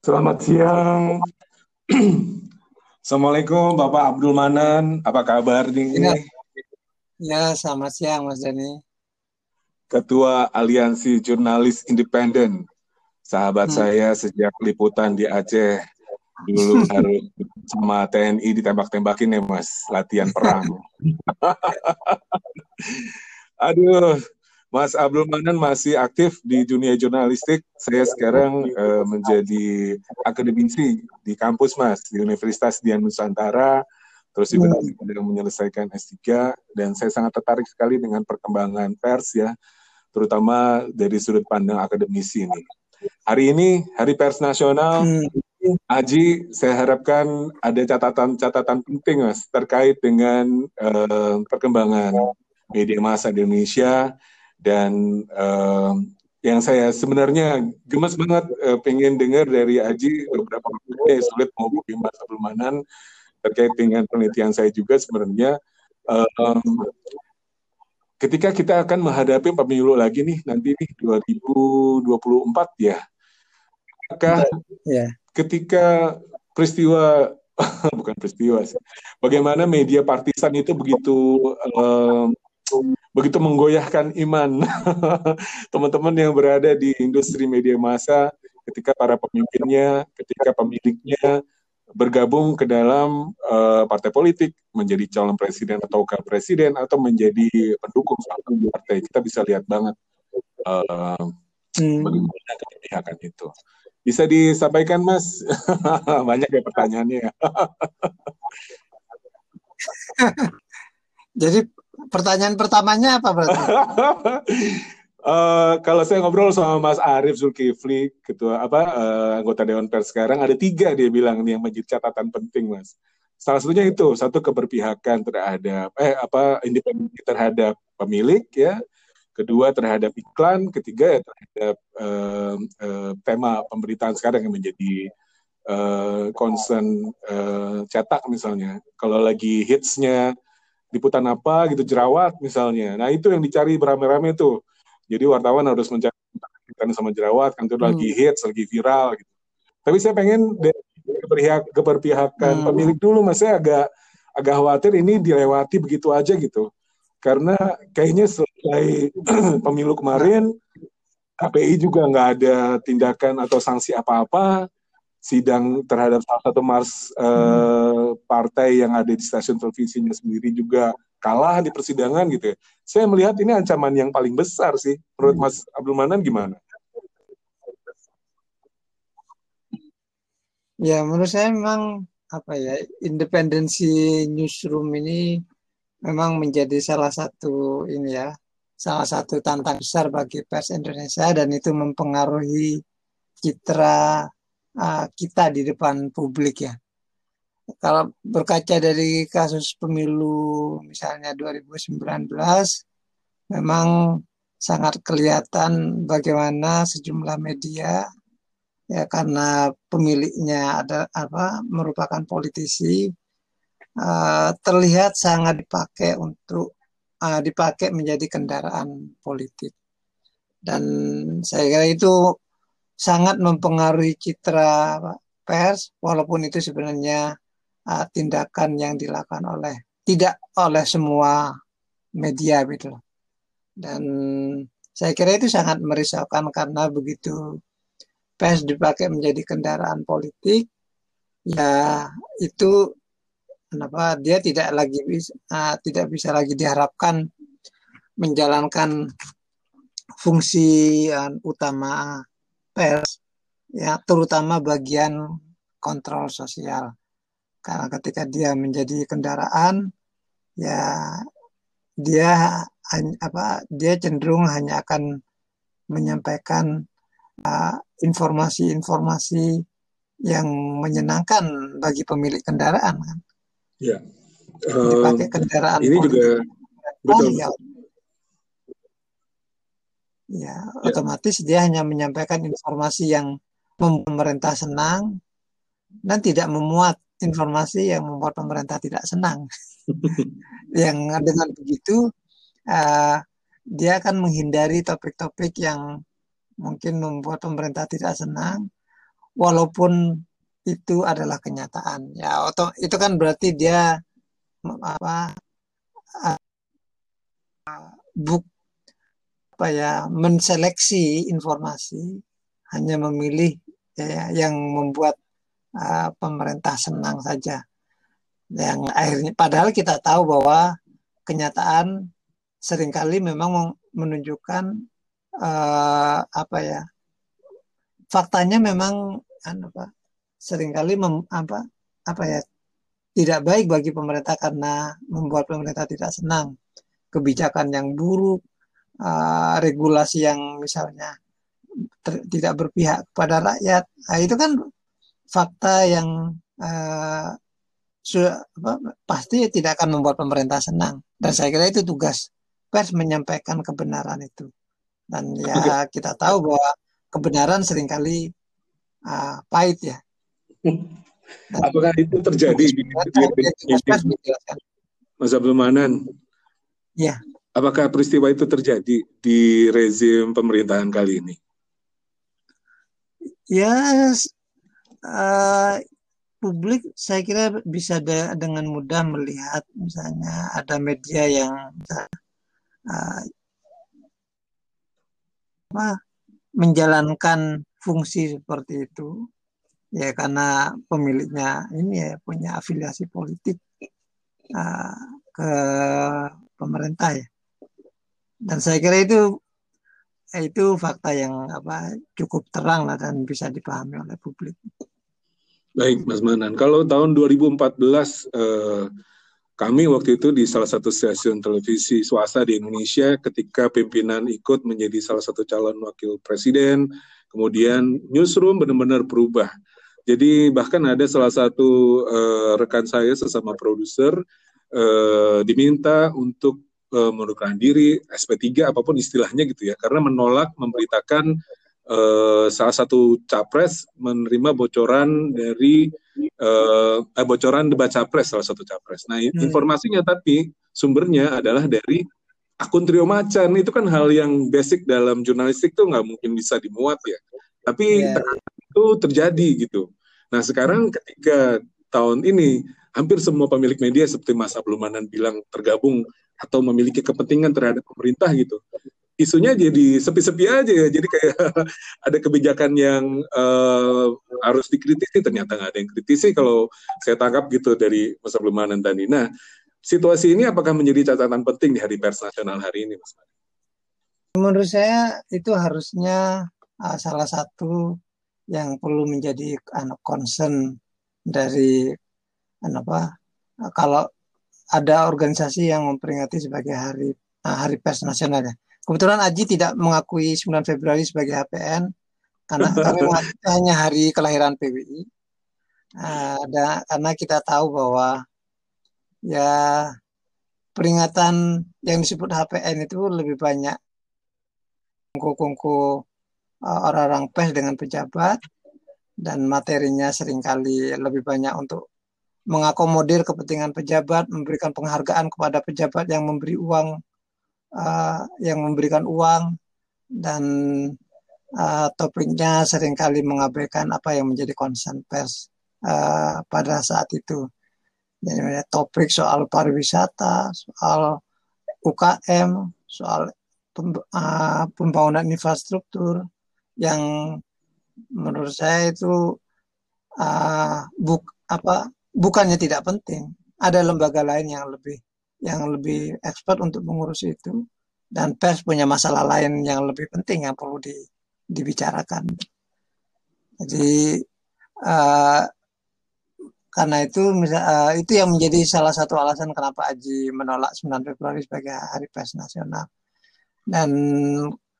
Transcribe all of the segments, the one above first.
Selamat siang. Assalamualaikum Bapak Abdul Manan, apa kabar nih? Ya, ya selamat siang Mas Dani. Ketua Aliansi Jurnalis Independen, sahabat hmm. saya sejak liputan di Aceh dulu harus sama TNI ditembak-tembakin ya Mas, latihan perang. Aduh, Mas Abdul Manan masih aktif di dunia jurnalistik. Saya sekarang uh, menjadi akademisi di kampus Mas di Universitas Dian Nusantara. Terus juga hmm. sedang menyelesaikan S3 dan saya sangat tertarik sekali dengan perkembangan pers ya, terutama dari sudut pandang akademisi ini. Hari ini Hari Pers Nasional. Hmm. Aji, saya harapkan ada catatan-catatan penting mas terkait dengan uh, perkembangan media massa di Indonesia dan uh, yang saya sebenarnya gemes banget uh, pengen dengar dari Aji beberapa waktu sulit mau Mas Abdul terkait dengan penelitian saya juga sebenarnya um, ketika kita akan menghadapi pemilu lagi nih nanti nih 2024 ya apakah yeah. ketika peristiwa bukan peristiwa sih bagaimana media partisan itu begitu um, begitu menggoyahkan iman. Teman-teman yang berada di industri media massa ketika para pemimpinnya, ketika pemiliknya bergabung ke dalam uh, partai politik menjadi calon presiden atau wakil presiden atau menjadi pendukung suatu partai kita bisa lihat banget uh, hmm. bagaimana kebijakan itu. Bisa disampaikan mas? Banyak ya pertanyaannya jadi pertanyaan pertamanya apa berarti? uh, kalau saya ngobrol sama Mas Arief Zulkifli, ketua apa uh, anggota Dewan Pers sekarang ada tiga dia bilang nih yang menjadi catatan penting, Mas. Salah satunya itu satu keberpihakan terhadap eh apa independen terhadap pemilik ya, kedua terhadap iklan, ketiga ya terhadap uh, uh, tema pemberitaan sekarang yang menjadi uh, concern uh, cetak misalnya. Kalau lagi hitsnya liputan apa gitu jerawat misalnya. Nah itu yang dicari beramai-ramai tuh. Jadi wartawan harus mencari kan sama jerawat kan itu hmm. lagi hits, lagi viral gitu. Tapi saya pengen keberpihak, keberpihakan hmm. pemilik dulu, mas saya agak agak khawatir ini dilewati begitu aja gitu. Karena kayaknya selesai pemilu kemarin KPI juga nggak ada tindakan atau sanksi apa-apa sidang terhadap salah satu mars uh, partai yang ada di stasiun televisinya sendiri juga kalah di persidangan gitu ya. Saya melihat ini ancaman yang paling besar sih. Menurut Mas Abdul Manan gimana? Ya, menurut saya memang apa ya, independensi newsroom ini memang menjadi salah satu ini ya, salah satu tantangan besar bagi pers Indonesia dan itu mempengaruhi citra uh, kita di depan publik ya. Kalau berkaca dari kasus pemilu misalnya 2019, memang sangat kelihatan bagaimana sejumlah media ya karena pemiliknya ada apa merupakan politisi uh, terlihat sangat dipakai untuk uh, dipakai menjadi kendaraan politik dan saya kira itu sangat mempengaruhi citra pers walaupun itu sebenarnya uh, tindakan yang dilakukan oleh tidak oleh semua media gitu dan saya kira itu sangat merisaukan karena begitu pers dipakai menjadi kendaraan politik ya itu kenapa dia tidak lagi bisa uh, tidak bisa lagi diharapkan menjalankan fungsi uh, utama pers ya terutama bagian kontrol sosial karena ketika dia menjadi kendaraan ya dia apa dia cenderung hanya akan menyampaikan uh, informasi-informasi uh, yang menyenangkan bagi pemilik kendaraan kan. Ya. Um, Dipakai kendaraan. Ini politik. juga betul. Oh, ya, ya, ya otomatis dia hanya menyampaikan informasi yang membuat pemerintah senang dan tidak memuat informasi yang membuat pemerintah tidak senang. yang dengan begitu uh, dia akan menghindari topik-topik yang mungkin membuat pemerintah tidak senang walaupun itu adalah kenyataan ya atau itu kan berarti dia apa buk apa ya menseleksi informasi hanya memilih ya, yang membuat uh, pemerintah senang saja. Yang akhirnya padahal kita tahu bahwa kenyataan sering kali memang menunjukkan uh, apa ya faktanya memang apa sering kali mem, apa apa ya tidak baik bagi pemerintah karena membuat pemerintah tidak senang. Kebijakan yang buruk uh, regulasi yang misalnya ter, tidak berpihak kepada rakyat. Nah, itu kan fakta yang uh, sudah apa, pasti tidak akan membuat pemerintah senang. Dan saya kira itu tugas pers menyampaikan kebenaran itu. Dan ya kita tahu bahwa kebenaran sering kali uh, pahit ya. Dan apakah itu terjadi? Di, di, di, Mas Abdul Manan. ya apakah peristiwa itu terjadi di rezim pemerintahan kali ini? Ya uh, publik saya kira bisa de dengan mudah melihat misalnya ada media yang uh, menjalankan fungsi seperti itu. Ya karena pemiliknya ini ya punya afiliasi politik uh, ke pemerintah ya dan saya kira itu itu fakta yang apa cukup terang lah dan bisa dipahami oleh publik. Baik, Mas Manan. Kalau tahun 2014 eh, kami waktu itu di salah satu stasiun televisi swasta di Indonesia ketika pimpinan ikut menjadi salah satu calon wakil presiden, kemudian newsroom benar-benar berubah. Jadi bahkan ada salah satu eh, rekan saya sesama produser eh, diminta untuk eh, mengundurkan diri SP3 apa pun istilahnya gitu ya karena menolak memberitakan uh, salah satu capres menerima bocoran dari uh, eh, bocoran debat capres salah satu capres. Nah hmm. informasinya tapi sumbernya adalah dari akun trio macan itu kan hal yang basic dalam jurnalistik tuh nggak mungkin bisa dimuat ya. Tapi yeah. itu terjadi gitu. Nah sekarang ketika tahun ini hampir semua pemilik media seperti Mas Ablumanan bilang tergabung atau memiliki kepentingan terhadap pemerintah gitu isunya jadi sepi-sepi aja ya. Jadi kayak ada kebijakan yang uh, harus dikritisi ternyata nggak ada yang kritisi kalau saya tangkap gitu dari Mas Abdulmanan tadi. Nah, situasi ini apakah menjadi catatan penting di Hari Pers Nasional hari ini, Mas? Menurut saya itu harusnya uh, salah satu yang perlu menjadi anak concern dari apa kalau ada organisasi yang memperingati sebagai hari uh, Hari Pers Nasional ya Kebetulan Aji tidak mengakui 9 Februari sebagai HPN karena kami hanya hari kelahiran PWI. Nah, ada, karena kita tahu bahwa ya peringatan yang disebut HPN itu lebih banyak kongko-kongko uh, orang-orang pers dengan pejabat dan materinya sering kali lebih banyak untuk mengakomodir kepentingan pejabat, memberikan penghargaan kepada pejabat yang memberi uang uh, yang memberikan uang dan uh, topiknya sering kali mengabaikan apa yang menjadi concern pers uh, pada saat itu. Jadi topik soal pariwisata, soal UKM, soal pembangunan infrastruktur yang menurut saya itu uh, buk apa bukannya tidak penting. Ada lembaga lain yang lebih yang lebih expert untuk mengurus itu dan pers punya masalah lain yang lebih penting yang perlu di, dibicarakan. Jadi uh, karena itu uh, itu yang menjadi salah satu alasan kenapa Aji menolak 9 Februari sebagai Hari Pers Nasional. Dan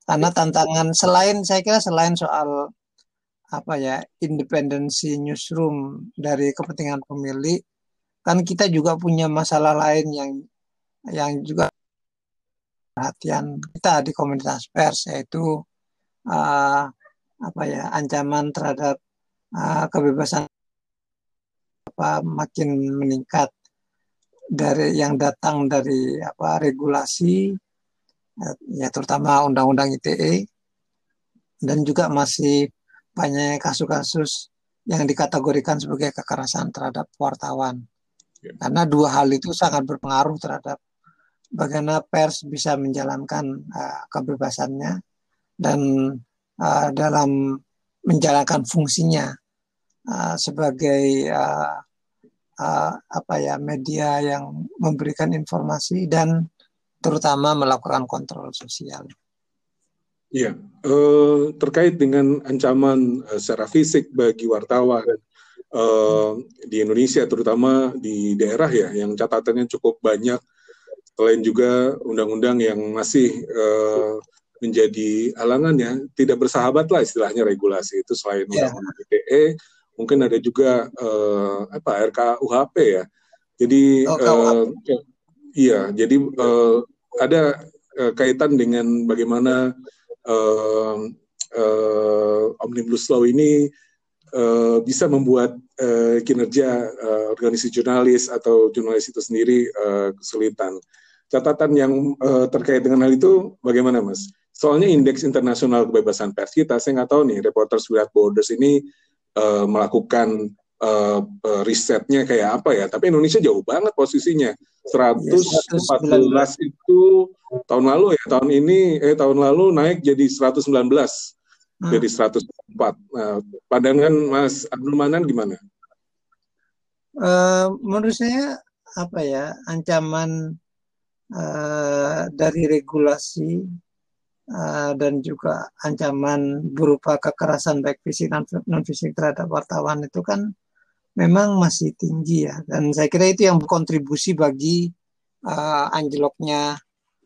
karena tantangan selain saya kira selain soal apa ya independensi newsroom dari kepentingan pemilik kan kita juga punya masalah lain yang yang juga perhatian kita di komunitas pers yaitu uh, apa ya ancaman terhadap uh, kebebasan apa makin meningkat dari yang datang dari apa regulasi ya terutama undang-undang ITE dan juga masih banyak kasus-kasus yang dikategorikan sebagai kekerasan terhadap wartawan. Ya. Karena dua hal itu sangat berpengaruh terhadap bagaimana pers bisa menjalankan uh, kebebasannya dan uh, dalam menjalankan fungsinya uh, sebagai uh, uh, apa ya media yang memberikan informasi dan terutama melakukan kontrol sosial. Iya, uh, terkait dengan ancaman uh, secara fisik bagi wartawan uh, di Indonesia, terutama di daerah ya, yang catatannya cukup banyak. Selain juga undang-undang yang masih uh, menjadi halangan ya, tidak bersahabat lah istilahnya regulasi itu selain yeah. undang-undang ITE, mungkin ada juga uh, apa RKUHP ya. Jadi oh, uh, iya, jadi uh, ada uh, kaitan dengan bagaimana uh, uh, omnibus law ini uh, bisa membuat uh, kinerja uh, organisasi jurnalis atau jurnalis itu sendiri uh, kesulitan. Catatan yang uh, terkait dengan hal itu bagaimana, Mas? Soalnya indeks internasional kebebasan pers kita, saya nggak tahu nih, Reporters Without Borders ini uh, melakukan uh, risetnya kayak apa ya. Tapi Indonesia jauh banget posisinya. 114 ya, itu tahun lalu ya, tahun ini eh tahun lalu naik jadi 119. Hmm. Jadi 104. Nah, pandangan Mas Abdul Manan gimana? Uh, menurut saya apa ya ancaman uh, dari regulasi uh, dan juga ancaman berupa kekerasan baik fisik dan non fisik terhadap wartawan itu kan memang masih tinggi ya. Dan saya kira itu yang berkontribusi bagi uh, anjloknya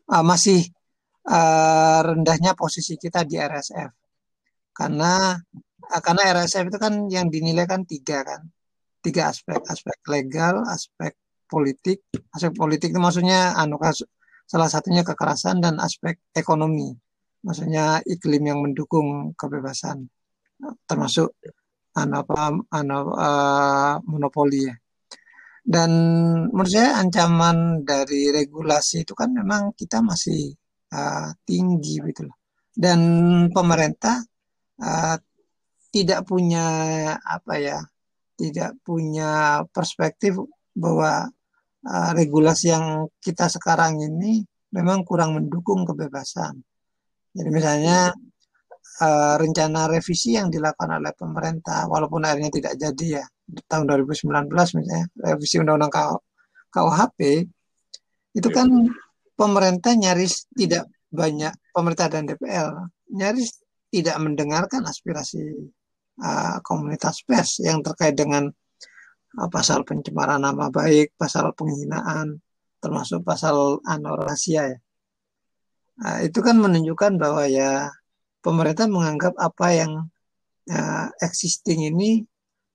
uh, masih uh, rendahnya posisi kita di RSF karena uh, karena RSF itu kan yang dinilai kan tiga kan. Tiga aspek. Aspek legal aspek politik. Aspek politik itu maksudnya anu salah satunya kekerasan dan aspek ekonomi. Maksudnya iklim yang mendukung kebebasan termasuk apa ano, uh, monopoli ya. Dan menurut saya ancaman dari regulasi itu kan memang kita masih uh, tinggi gitu loh. Dan pemerintah uh, tidak punya apa ya, tidak punya perspektif bahwa uh, regulasi yang kita sekarang ini memang kurang mendukung kebebasan. Jadi misalnya uh, rencana revisi yang dilakukan oleh pemerintah walaupun akhirnya tidak jadi ya tahun 2019 misalnya revisi undang-undang KUHP itu kan pemerintah nyaris tidak banyak pemerintah dan DPR nyaris tidak mendengarkan aspirasi uh, komunitas pers yang terkait dengan uh, pasal pencemaran nama baik, pasal penghinaan, termasuk pasal anormasia ya. Uh, itu kan menunjukkan bahwa ya pemerintah menganggap apa yang uh, existing ini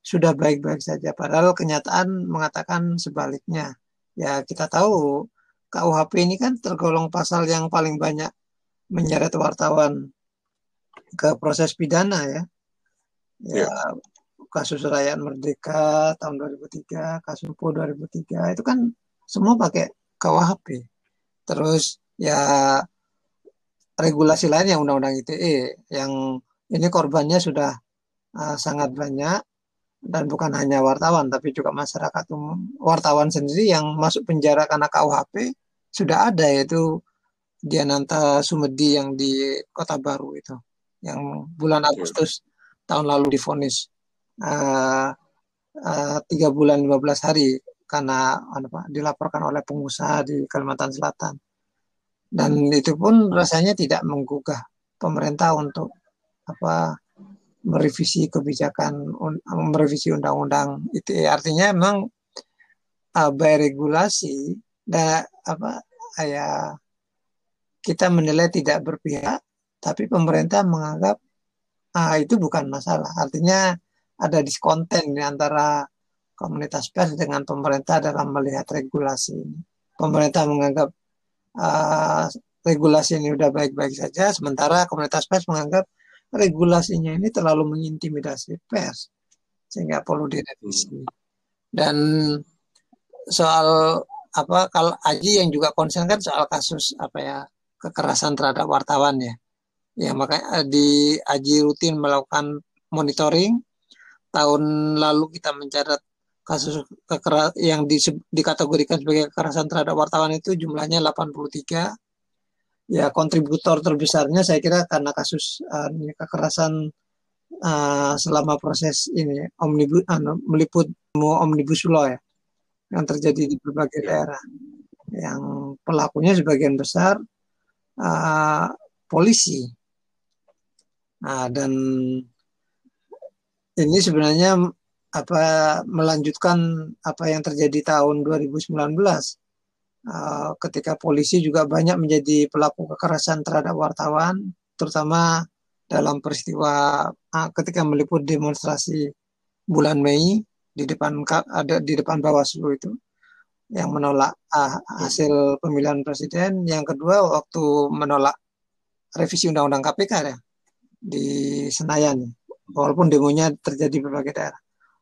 sudah baik-baik saja. Padahal kenyataan mengatakan sebaliknya. Ya kita tahu KUHP ini kan tergolong pasal yang paling banyak menyeret wartawan ke proses pidana ya. Ya, ya. kasus rakyat merdeka tahun 2003, kasus PO 2003 itu kan semua pakai KUHP. Terus ya regulasi lain yang undang-undang ITE yang ini korbannya sudah uh, sangat banyak dan bukan hanya wartawan tapi juga masyarakat umum. Wartawan sendiri yang masuk penjara karena KUHP sudah ada yaitu Diananta Sumedi yang di Kota Baru itu yang bulan Agustus tahun lalu difonis uh, uh, tiga bulan 15 hari karena apa, dilaporkan oleh pengusaha di Kalimantan Selatan dan itu pun rasanya tidak menggugah pemerintah untuk apa merevisi kebijakan merevisi undang-undang. Itu artinya memang uh, by regulasi dan apa ya kita menilai tidak berpihak tapi pemerintah menganggap uh, itu bukan masalah. Artinya ada diskonten di antara komunitas pers dengan pemerintah dalam melihat regulasi ini. Pemerintah menganggap uh, regulasi ini udah baik-baik saja, sementara komunitas pers menganggap regulasinya ini terlalu mengintimidasi pers sehingga perlu direvisi. Dan soal apa kalau Aji yang juga konsen kan soal kasus apa ya kekerasan terhadap wartawan ya. Ya makanya di Aji rutin melakukan monitoring. Tahun lalu kita mencatat kasus kekeras yang di, dikategorikan sebagai kekerasan terhadap wartawan itu jumlahnya 83. Ya kontributor terbesarnya saya kira karena kasus uh, kekerasan uh, selama proses ini omnibus uh, meliput omnibus law ya yang terjadi di berbagai daerah yang pelakunya sebagian besar uh, polisi. Nah, dan ini sebenarnya apa melanjutkan apa yang terjadi tahun 2019 uh, ketika polisi juga banyak menjadi pelaku kekerasan terhadap wartawan, terutama dalam peristiwa uh, ketika meliput demonstrasi bulan Mei di depan ada di depan Bawaslu itu yang menolak uh, hasil pemilihan presiden, yang kedua waktu menolak revisi undang-undang KPK ya di Senayan, walaupun demonya terjadi di berbagai daerah.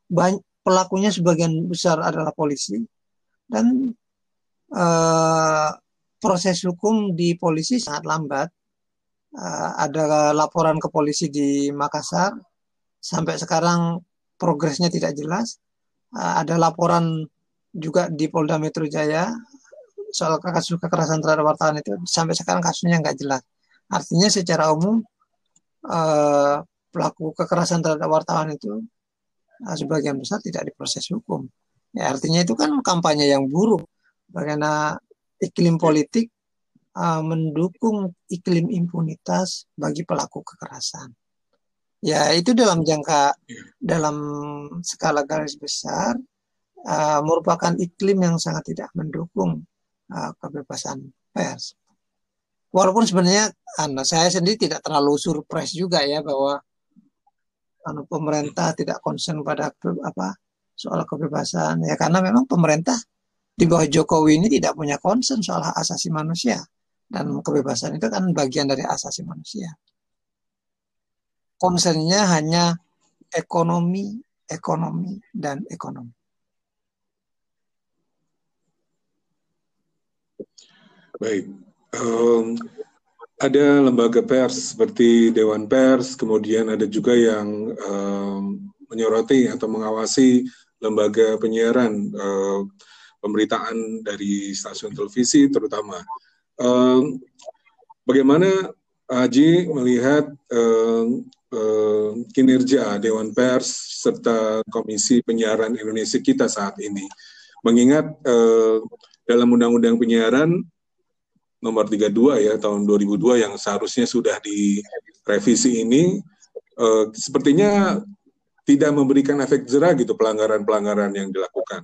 Banyak, pelakunya sebagian besar adalah polisi dan uh, proses hukum di polisi sangat lambat. Uh, ada laporan ke polisi di Makassar sampai sekarang progresnya tidak jelas. Uh, ada laporan juga di Polda Metro Jaya soal kasus kekerasan terhadap wartawan itu sampai sekarang kasusnya nggak jelas. Artinya secara umum eh, pelaku kekerasan terhadap wartawan itu sebagian besar tidak diproses hukum. Ya, artinya itu kan kampanye yang buruk karena iklim politik eh, mendukung iklim impunitas bagi pelaku kekerasan. Ya itu dalam jangka dalam skala garis besar uh, merupakan iklim yang sangat tidak mendukung uh, kebebasan pers. Walaupun sebenarnya anu, saya sendiri tidak terlalu surprise juga ya bahwa anu, pemerintah tidak concern pada apa soal kebebasan ya karena memang pemerintah di bawah Jokowi ini tidak punya concern soal hak asasi manusia dan kebebasan itu kan bagian dari asasi manusia. Concernnya hanya ekonomi, ekonomi, dan ekonomi. Baik. Um, ada lembaga pers seperti Dewan Pers, kemudian ada juga yang um, menyoroti atau mengawasi lembaga penyiaran uh, pemberitaan dari stasiun televisi terutama. Um, bagaimana Haji melihat um, um, kinerja Dewan Pers serta Komisi Penyiaran Indonesia kita saat ini? Mengingat uh, dalam Undang-Undang Penyiaran nomor 32 ya tahun 2002 yang seharusnya sudah direvisi ini uh, sepertinya tidak memberikan efek jerah gitu pelanggaran-pelanggaran yang dilakukan.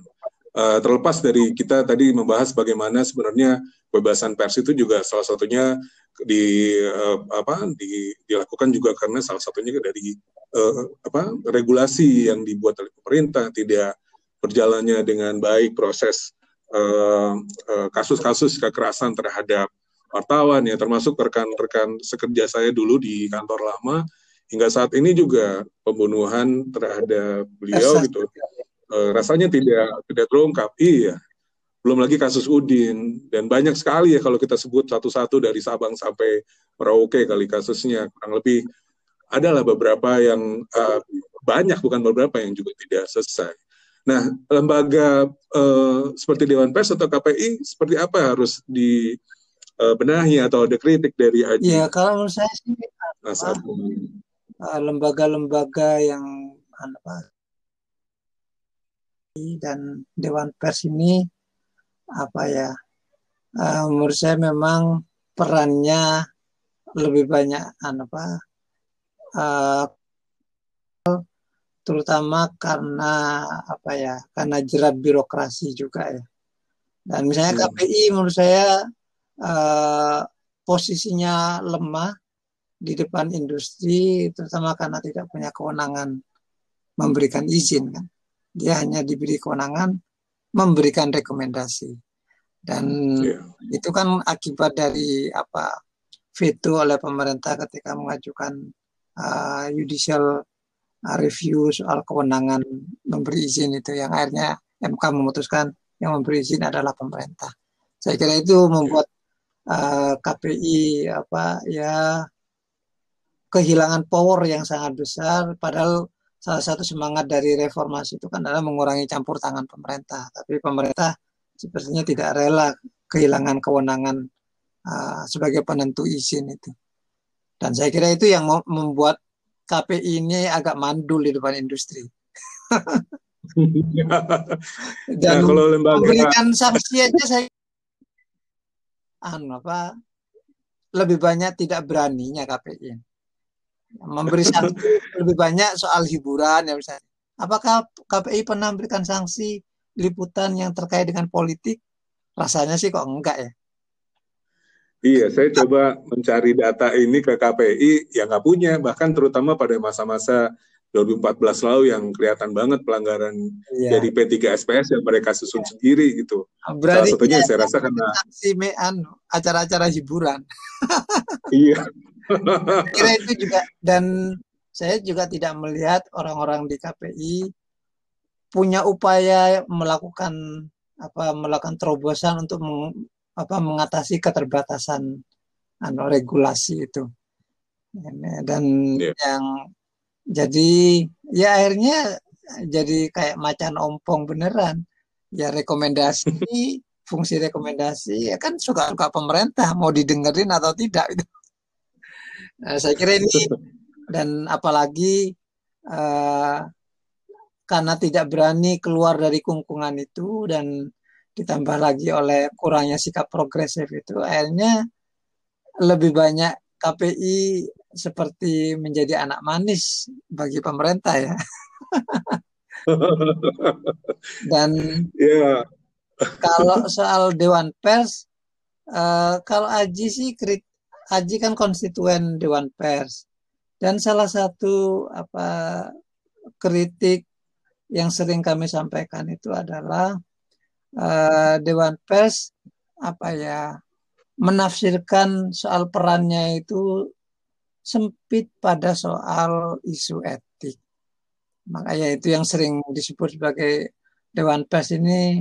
Uh, terlepas dari kita tadi membahas bagaimana sebenarnya kebebasan pers itu juga salah satunya di uh, apa di, dilakukan juga karena salah satunya dari uh, apa regulasi yang dibuat oleh pemerintah tidak berjalannya dengan baik proses Eh, eh, kasus-kasus uh, uh, kekerasan terhadap wartawan ya termasuk rekan-rekan sekerja saya dulu di kantor lama hingga saat ini juga pembunuhan terhadap beliau gitu uh, rasanya tidak tidak terungkap. Iya belum lagi kasus Udin dan banyak sekali ya kalau kita sebut satu-satu dari Sabang sampai Merauke kali kasusnya. Kurang lebih adalah beberapa yang uh, banyak bukan beberapa yang juga tidak selesai Nah, lembaga uh, seperti Dewan Pers atau KPI seperti apa harus dibenahi uh, atau ada kritik dari Aji? Ya, kalau menurut saya sih uh, lembaga-lembaga yang apa dan Dewan Pers ini apa ya? Uh, menurut saya memang perannya lebih banyak apa uh, terutama karena apa ya karena jerat birokrasi juga ya dan misalnya hmm. KPI menurut saya uh, posisinya lemah di depan industri terutama karena tidak punya kewenangan memberikan izin kan dia hanya diberi kewenangan memberikan rekomendasi dan yeah. itu kan akibat dari apa veto oleh pemerintah ketika mengajukan uh, judicial review soal kewenangan memberi izin itu yang akhirnya MK memutuskan yang memberi izin adalah pemerintah. Saya kira itu membuat uh, eh, KPI apa ya kehilangan power yang sangat besar. Padahal salah satu semangat dari reformasi itu kan adalah mengurangi campur tangan pemerintah. Tapi pemerintah sepertinya tidak rela kehilangan kewenangan uh, sebagai penentu izin itu. Dan saya kira itu yang membuat KPI ini agak mandul di depan industri dan nah, kalau lembaga... memberikan sanksi aja saya anu apa lebih banyak tidak beraninya KPI. Memberi sanksi lebih banyak soal hiburan ya misalnya. Apakah KPI pernah memberikan sanksi liputan yang terkait dengan politik? Rasanya sih kok enggak ya. Iya, saya coba mencari data ini ke KPI yang nggak punya, bahkan terutama pada masa-masa 2014 lalu yang kelihatan banget pelanggaran iya. dari P3 SPS yang mereka susun iya. sendiri gitu. Berarti Salah satunya saya rasa karena acara-acara hiburan. iya. Kira itu juga dan saya juga tidak melihat orang-orang di KPI punya upaya melakukan apa melakukan terobosan untuk apa mengatasi keterbatasan anu, regulasi itu. Dan yeah. yang jadi ya akhirnya jadi kayak macan ompong beneran. Ya rekomendasi fungsi rekomendasi ya kan suka-suka pemerintah mau didengerin atau tidak itu. Nah, saya kira ini. Dan apalagi uh, karena tidak berani keluar dari kungkungan itu dan ditambah lagi oleh kurangnya sikap progresif itu akhirnya lebih banyak KPI seperti menjadi anak manis bagi pemerintah ya. Dan yeah. kalau soal Dewan Pers, uh, kalau Aji sih Aji kan konstituen Dewan Pers dan salah satu apa kritik yang sering kami sampaikan itu adalah uh, Dewan Pers apa ya menafsirkan soal perannya itu sempit pada soal isu etik. Makanya itu yang sering disebut sebagai Dewan Pers ini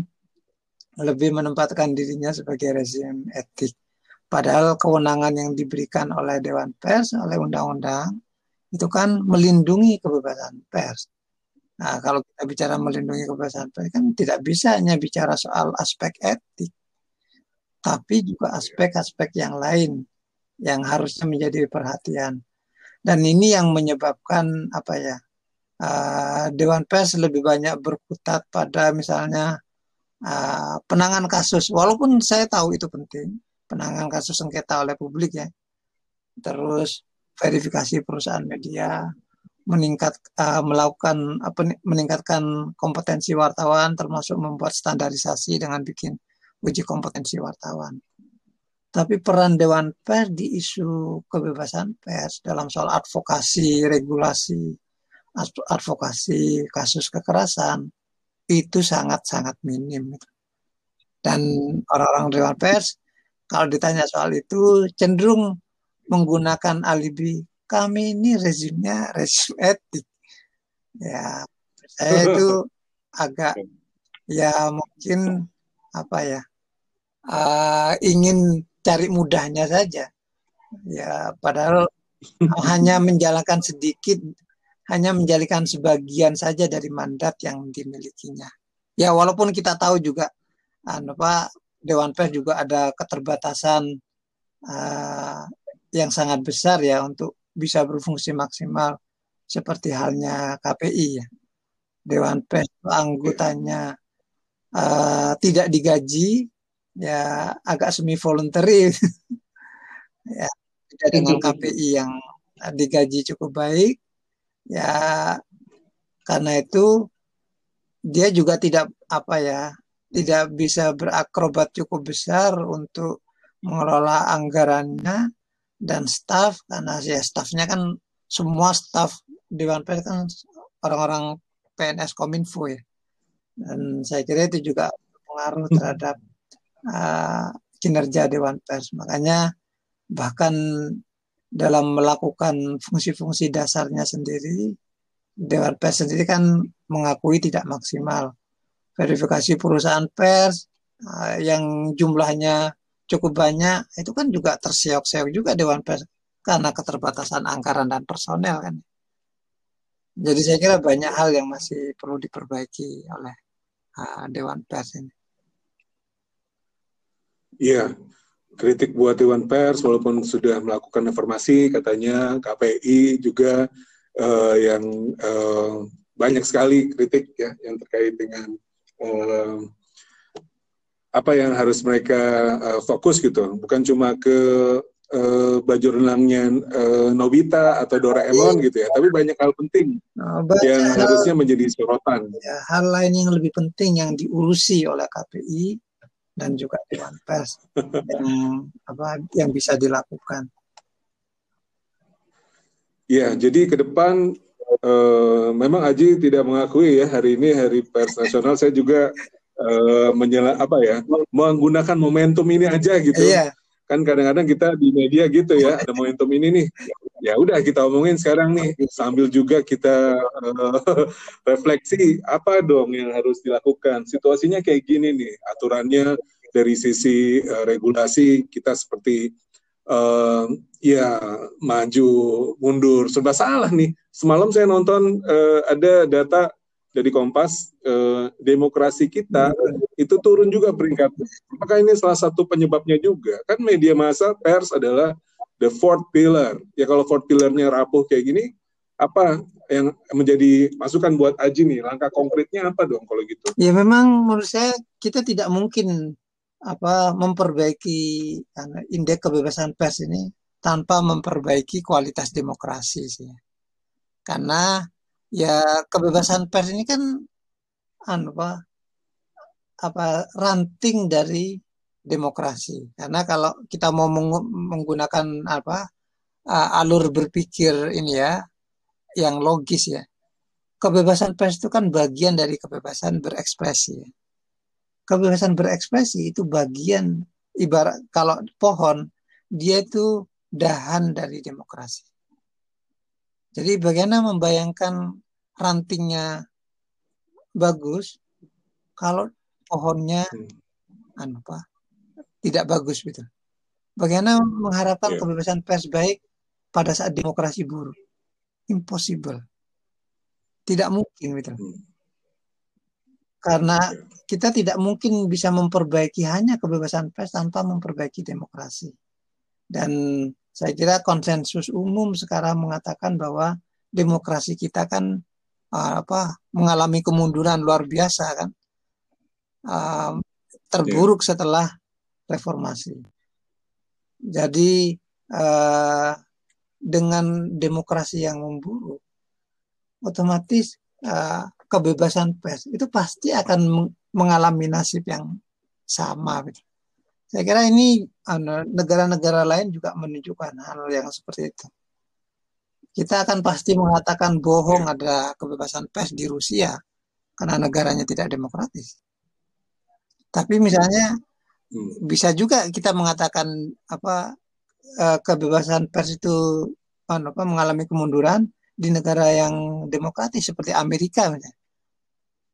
lebih menempatkan dirinya sebagai rezim etik. Padahal kewenangan yang diberikan oleh Dewan Pers, oleh undang-undang, itu kan melindungi kebebasan pers. Nah, kalau kita bicara melindungi kebebasan pers, kan tidak bisa hanya bicara soal aspek etik, tapi juga aspek-aspek yang lain yang harusnya menjadi perhatian. Dan ini yang menyebabkan apa ya uh, Dewan Pers lebih banyak berkutat pada misalnya uh, penanganan kasus. Walaupun saya tahu itu penting, penanganan kasus sengketa oleh publik ya. Terus verifikasi perusahaan media, meningkat uh, melakukan apa meningkatkan kompetensi wartawan termasuk membuat standarisasi dengan bikin uji kompetensi wartawan. Tapi peran Dewan Pers di isu kebebasan pers dalam soal advokasi, regulasi, advokasi kasus kekerasan itu sangat-sangat minim. Dan orang-orang Dewan Pers kalau ditanya soal itu cenderung menggunakan alibi kami ini rezimnya rezim etik. Ya, saya itu agak ya mungkin apa ya uh, ingin cari mudahnya saja. Ya, padahal hanya menjalankan sedikit, hanya menjalankan sebagian saja dari mandat yang dimilikinya. Ya, walaupun kita tahu juga, anu Pak Dewan Pers juga ada keterbatasan uh, yang sangat besar ya untuk bisa berfungsi maksimal seperti halnya KPI ya. Dewan Pers anggotanya uh, tidak digaji ya agak semi voluntary ya tidak dengan KPI yang digaji cukup baik. Ya karena itu dia juga tidak apa ya tidak bisa berakrobat cukup besar untuk mengelola anggarannya dan staf karena ya stafnya kan semua staf Dewan Pers kan orang-orang PNS Kominfo ya dan saya kira itu juga pengaruh terhadap uh, kinerja Dewan Pers. Makanya bahkan dalam melakukan fungsi-fungsi dasarnya sendiri, Dewan Pers sendiri kan mengakui tidak maksimal. Verifikasi perusahaan pers uh, yang jumlahnya cukup banyak, itu kan juga terseok-seok juga Dewan Pers karena keterbatasan anggaran dan personel kan. Jadi saya kira banyak hal yang masih perlu diperbaiki oleh uh, Dewan Pers ini. Iya, kritik buat Dewan Pers walaupun sudah melakukan reformasi katanya KPI juga uh, yang uh, banyak sekali kritik ya yang terkait dengan uh, apa yang harus mereka uh, fokus gitu. Bukan cuma ke uh, baju renangnya uh, Nobita atau Doraemon gitu ya tapi banyak hal penting nah, yang hal, harusnya menjadi sorotan. ya, hal lain yang lebih penting yang diurusi oleh KPI dan juga Dewan Pers yang apa yang bisa dilakukan. Ya, jadi ke depan uh, memang Aji tidak mengakui ya hari ini hari pers nasional. Saya juga uh, menyela apa ya menggunakan momentum ini aja gitu. Iya. Kan kadang-kadang kita di media gitu ya ada momentum ini nih. Ya udah kita omongin sekarang nih sambil juga kita uh, refleksi apa dong yang harus dilakukan. Situasinya kayak gini nih aturannya dari sisi uh, regulasi kita seperti uh, ya maju mundur serba salah nih. Semalam saya nonton uh, ada data dari Kompas uh, demokrasi kita itu turun juga peringkat. Apakah ini salah satu penyebabnya juga? Kan media massa pers adalah the fourth pillar. Ya kalau fourth pillarnya rapuh kayak gini, apa yang menjadi masukan buat Aji nih? Langkah konkretnya apa dong kalau gitu? Ya memang menurut saya kita tidak mungkin apa memperbaiki indeks kebebasan pers ini tanpa memperbaiki kualitas demokrasi sih. Karena ya kebebasan pers ini kan anu apa apa ranting dari demokrasi. Karena kalau kita mau menggunakan apa alur berpikir ini ya yang logis ya. Kebebasan pers itu kan bagian dari kebebasan berekspresi. Ya kebebasan berekspresi itu bagian ibarat kalau pohon dia itu dahan dari demokrasi. Jadi bagaimana membayangkan rantingnya bagus kalau pohonnya hmm. anu apa tidak bagus gitu. Bagaimana mengharapkan yeah. kebebasan pers baik pada saat demokrasi buruk? Impossible. Tidak mungkin gitu. Hmm karena kita tidak mungkin bisa memperbaiki hanya kebebasan pers tanpa memperbaiki demokrasi. Dan saya kira konsensus umum sekarang mengatakan bahwa demokrasi kita kan uh, apa mengalami kemunduran luar biasa kan. Uh, terburuk yeah. setelah reformasi. Jadi uh, dengan demokrasi yang memburuk otomatis uh, kebebasan pers itu pasti akan mengalami nasib yang sama. Gitu. Saya kira ini anu, negara-negara lain juga menunjukkan hal yang seperti itu. Kita akan pasti mengatakan bohong ada kebebasan pers di Rusia karena negaranya tidak demokratis. Tapi misalnya hmm. bisa juga kita mengatakan apa eh, kebebasan pers itu anu, apa mengalami kemunduran di negara yang demokratis seperti Amerika misalnya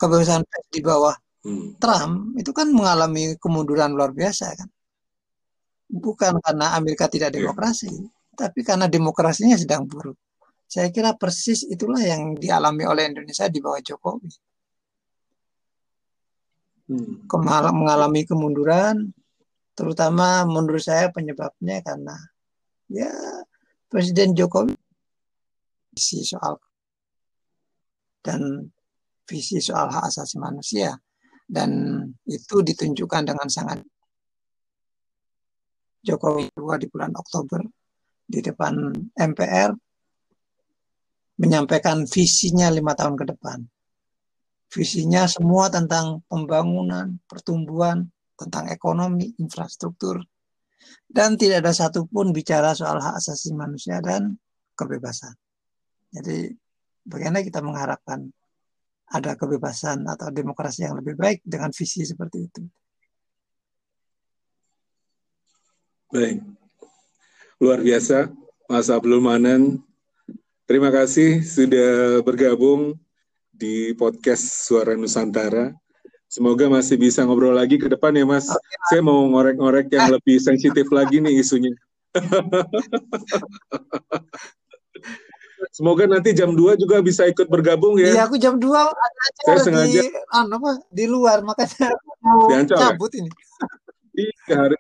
kebebasan pers di bawah hmm. Trump itu kan mengalami kemunduran luar biasa kan. Bukan karena Amerika tidak iya. demokrasi, yeah. tapi karena demokrasinya sedang buruk. Saya kira persis itulah yang dialami oleh Indonesia di bawah Jokowi. Hmm. Kemal mengalami kemunduran, terutama menurut saya penyebabnya karena ya Presiden Jokowi si soal dan visi soal hak asasi manusia dan itu ditunjukkan dengan sangat Jokowi dua di bulan Oktober di depan MPR menyampaikan visinya lima tahun ke depan. Visinya semua tentang pembangunan, pertumbuhan, tentang ekonomi, infrastruktur, dan tidak ada satupun bicara soal hak asasi manusia dan kebebasan. Jadi bagaimana kita mengharapkan ada kebebasan atau demokrasi yang lebih baik dengan visi seperti itu. Baik, luar biasa Mas Abdul Manan. Terima kasih sudah bergabung di podcast Suara Nusantara. Semoga masih bisa ngobrol lagi ke depan ya Mas. Saya mau ngorek-ngorek yang lebih sensitif lagi nih isunya. Semoga nanti jam 2 juga bisa ikut bergabung ya. Iya, aku jam 2 ada acara Saya sengaja di anu apa di luar makanya aku mau ya? cabut ini. Iya, hari,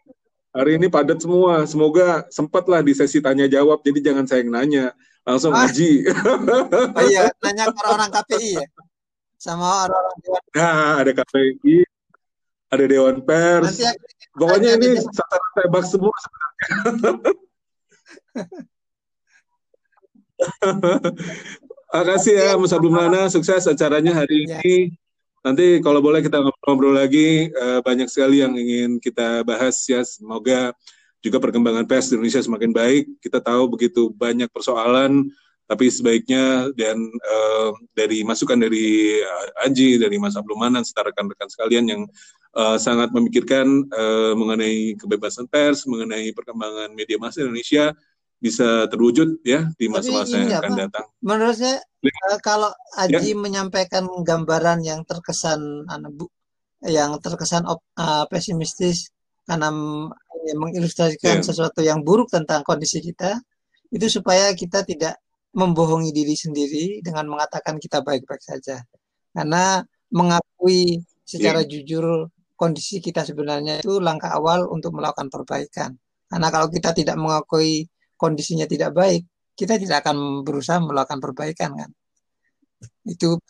hari ini padat semua. Semoga sempatlah di sesi tanya jawab. Jadi jangan saya yang nanya, langsung Ah. Aji. Oh iya, nanya ke orang KPI ya. Sama orang-orang dewan. Nah, ada KPI, ada Dewan Pers. Nanti aku Pokoknya ini sasaran tebak semua Makasih ya Mas Abdul Mana, sukses acaranya hari Ya. ini. Nanti kalau boleh kita ngobrol-ngobrol lagi, eh, banyak sekali yang ingin kita bahas ya. Semoga juga perkembangan pers di Indonesia semakin baik. Kita tahu begitu banyak persoalan, tapi sebaiknya dan eh, dari masukan dari eh, Aji, dari Mas Abdul Manan, serta rekan-rekan sekalian yang eh, sangat memikirkan eh, mengenai kebebasan pers, mengenai perkembangan media massa Indonesia bisa terwujud ya di masa-masa yang akan apa? datang. menurut saya Ya. kalau Aji menyampaikan gambaran yang terkesan anu, Bu, yang terkesan op- eh, pesimistis karena mengilustrasikan Ya. sesuatu yang buruk tentang kondisi kita, itu supaya kita tidak membohongi diri sendiri dengan mengatakan kita baik-baik saja. Karena mengakui secara jujur kondisi kita sebenarnya itu langkah awal untuk melakukan perbaikan. Karena kalau kita tidak mengakui kondisinya tidak baik, kita tidak akan berusaha melakukan perbaikan kan. Itu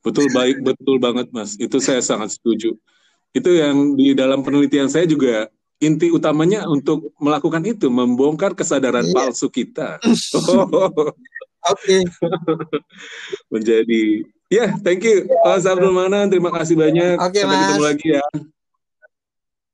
Betul baik, betul banget Mas. Itu saya sangat setuju. Itu yang di dalam penelitian saya juga inti utamanya untuk melakukan itu, membongkar kesadaran Iya. palsu kita. oke. Menjadi ya, thank you Mas Abdul Manan, terima kasih banyak. Oke, Sampai ketemu Mas. lagi ya.